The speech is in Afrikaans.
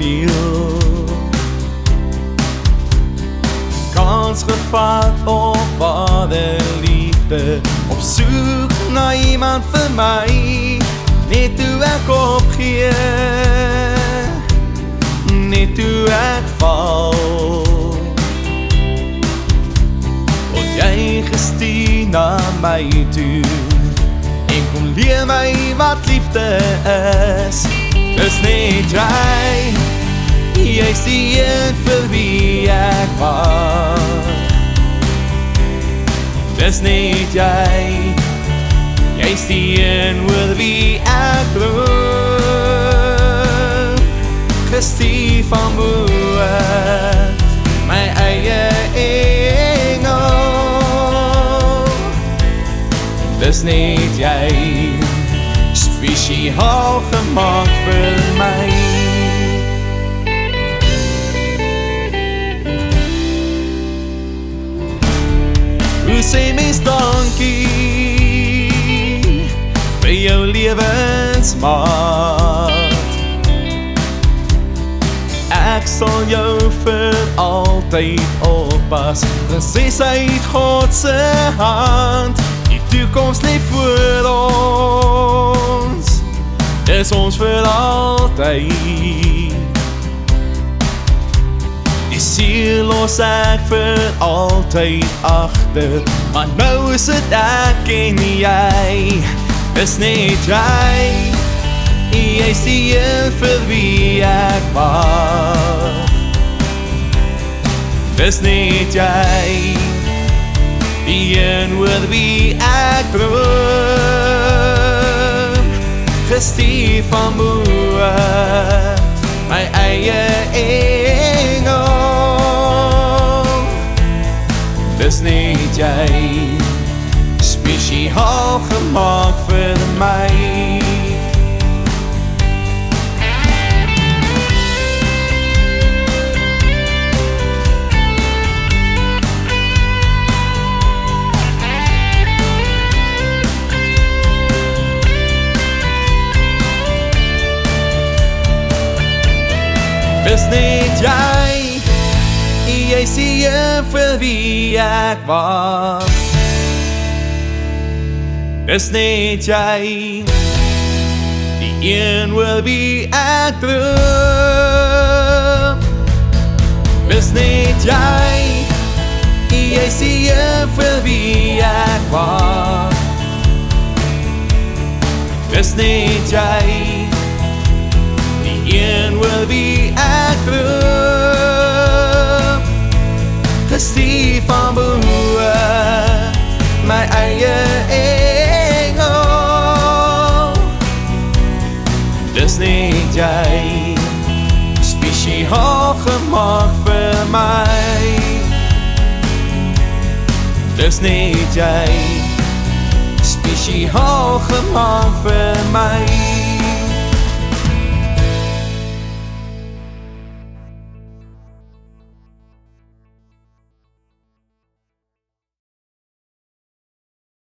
meal Kans gevat op ware liefde. Op soek na iemand vir my Net toe ek opgee. Net toe ek val. Word jy gestuur na my toe? En kom leer my wat liefde is. Dis net jy is die een vir wie ek wacht. Dis net jy. Jy is die een oor wie ek bloed Gestuur van boord My eie engel. Dis net jy. Spesiaal gemaakt vir my sê mens dankie Vir jou levensmaat Ek sal jou vir altyd oppas. Prinses uit God se hand. Die toekoms lê voor ons. Dis ons vir altyd los ek vir altyd agter. Maar nou is dit ek en jy. Dis net jy. Jy is die een vir wie ek wacht. Dis net jy. Die een oor wie ek droom. Gestuur van boord. My eie engel net jy Spesiaal gemaakt vir my Dis net jy Jy jy vir wie ek wacht Dis net jy Die een oor wie ek droom Dis net jy Jy jy vir wie ek wacht Dis net jy Die een oor wie ek Dis net jy Spesiaal gemaakt vir my Dis net jy Spesiaal gemaakt vir my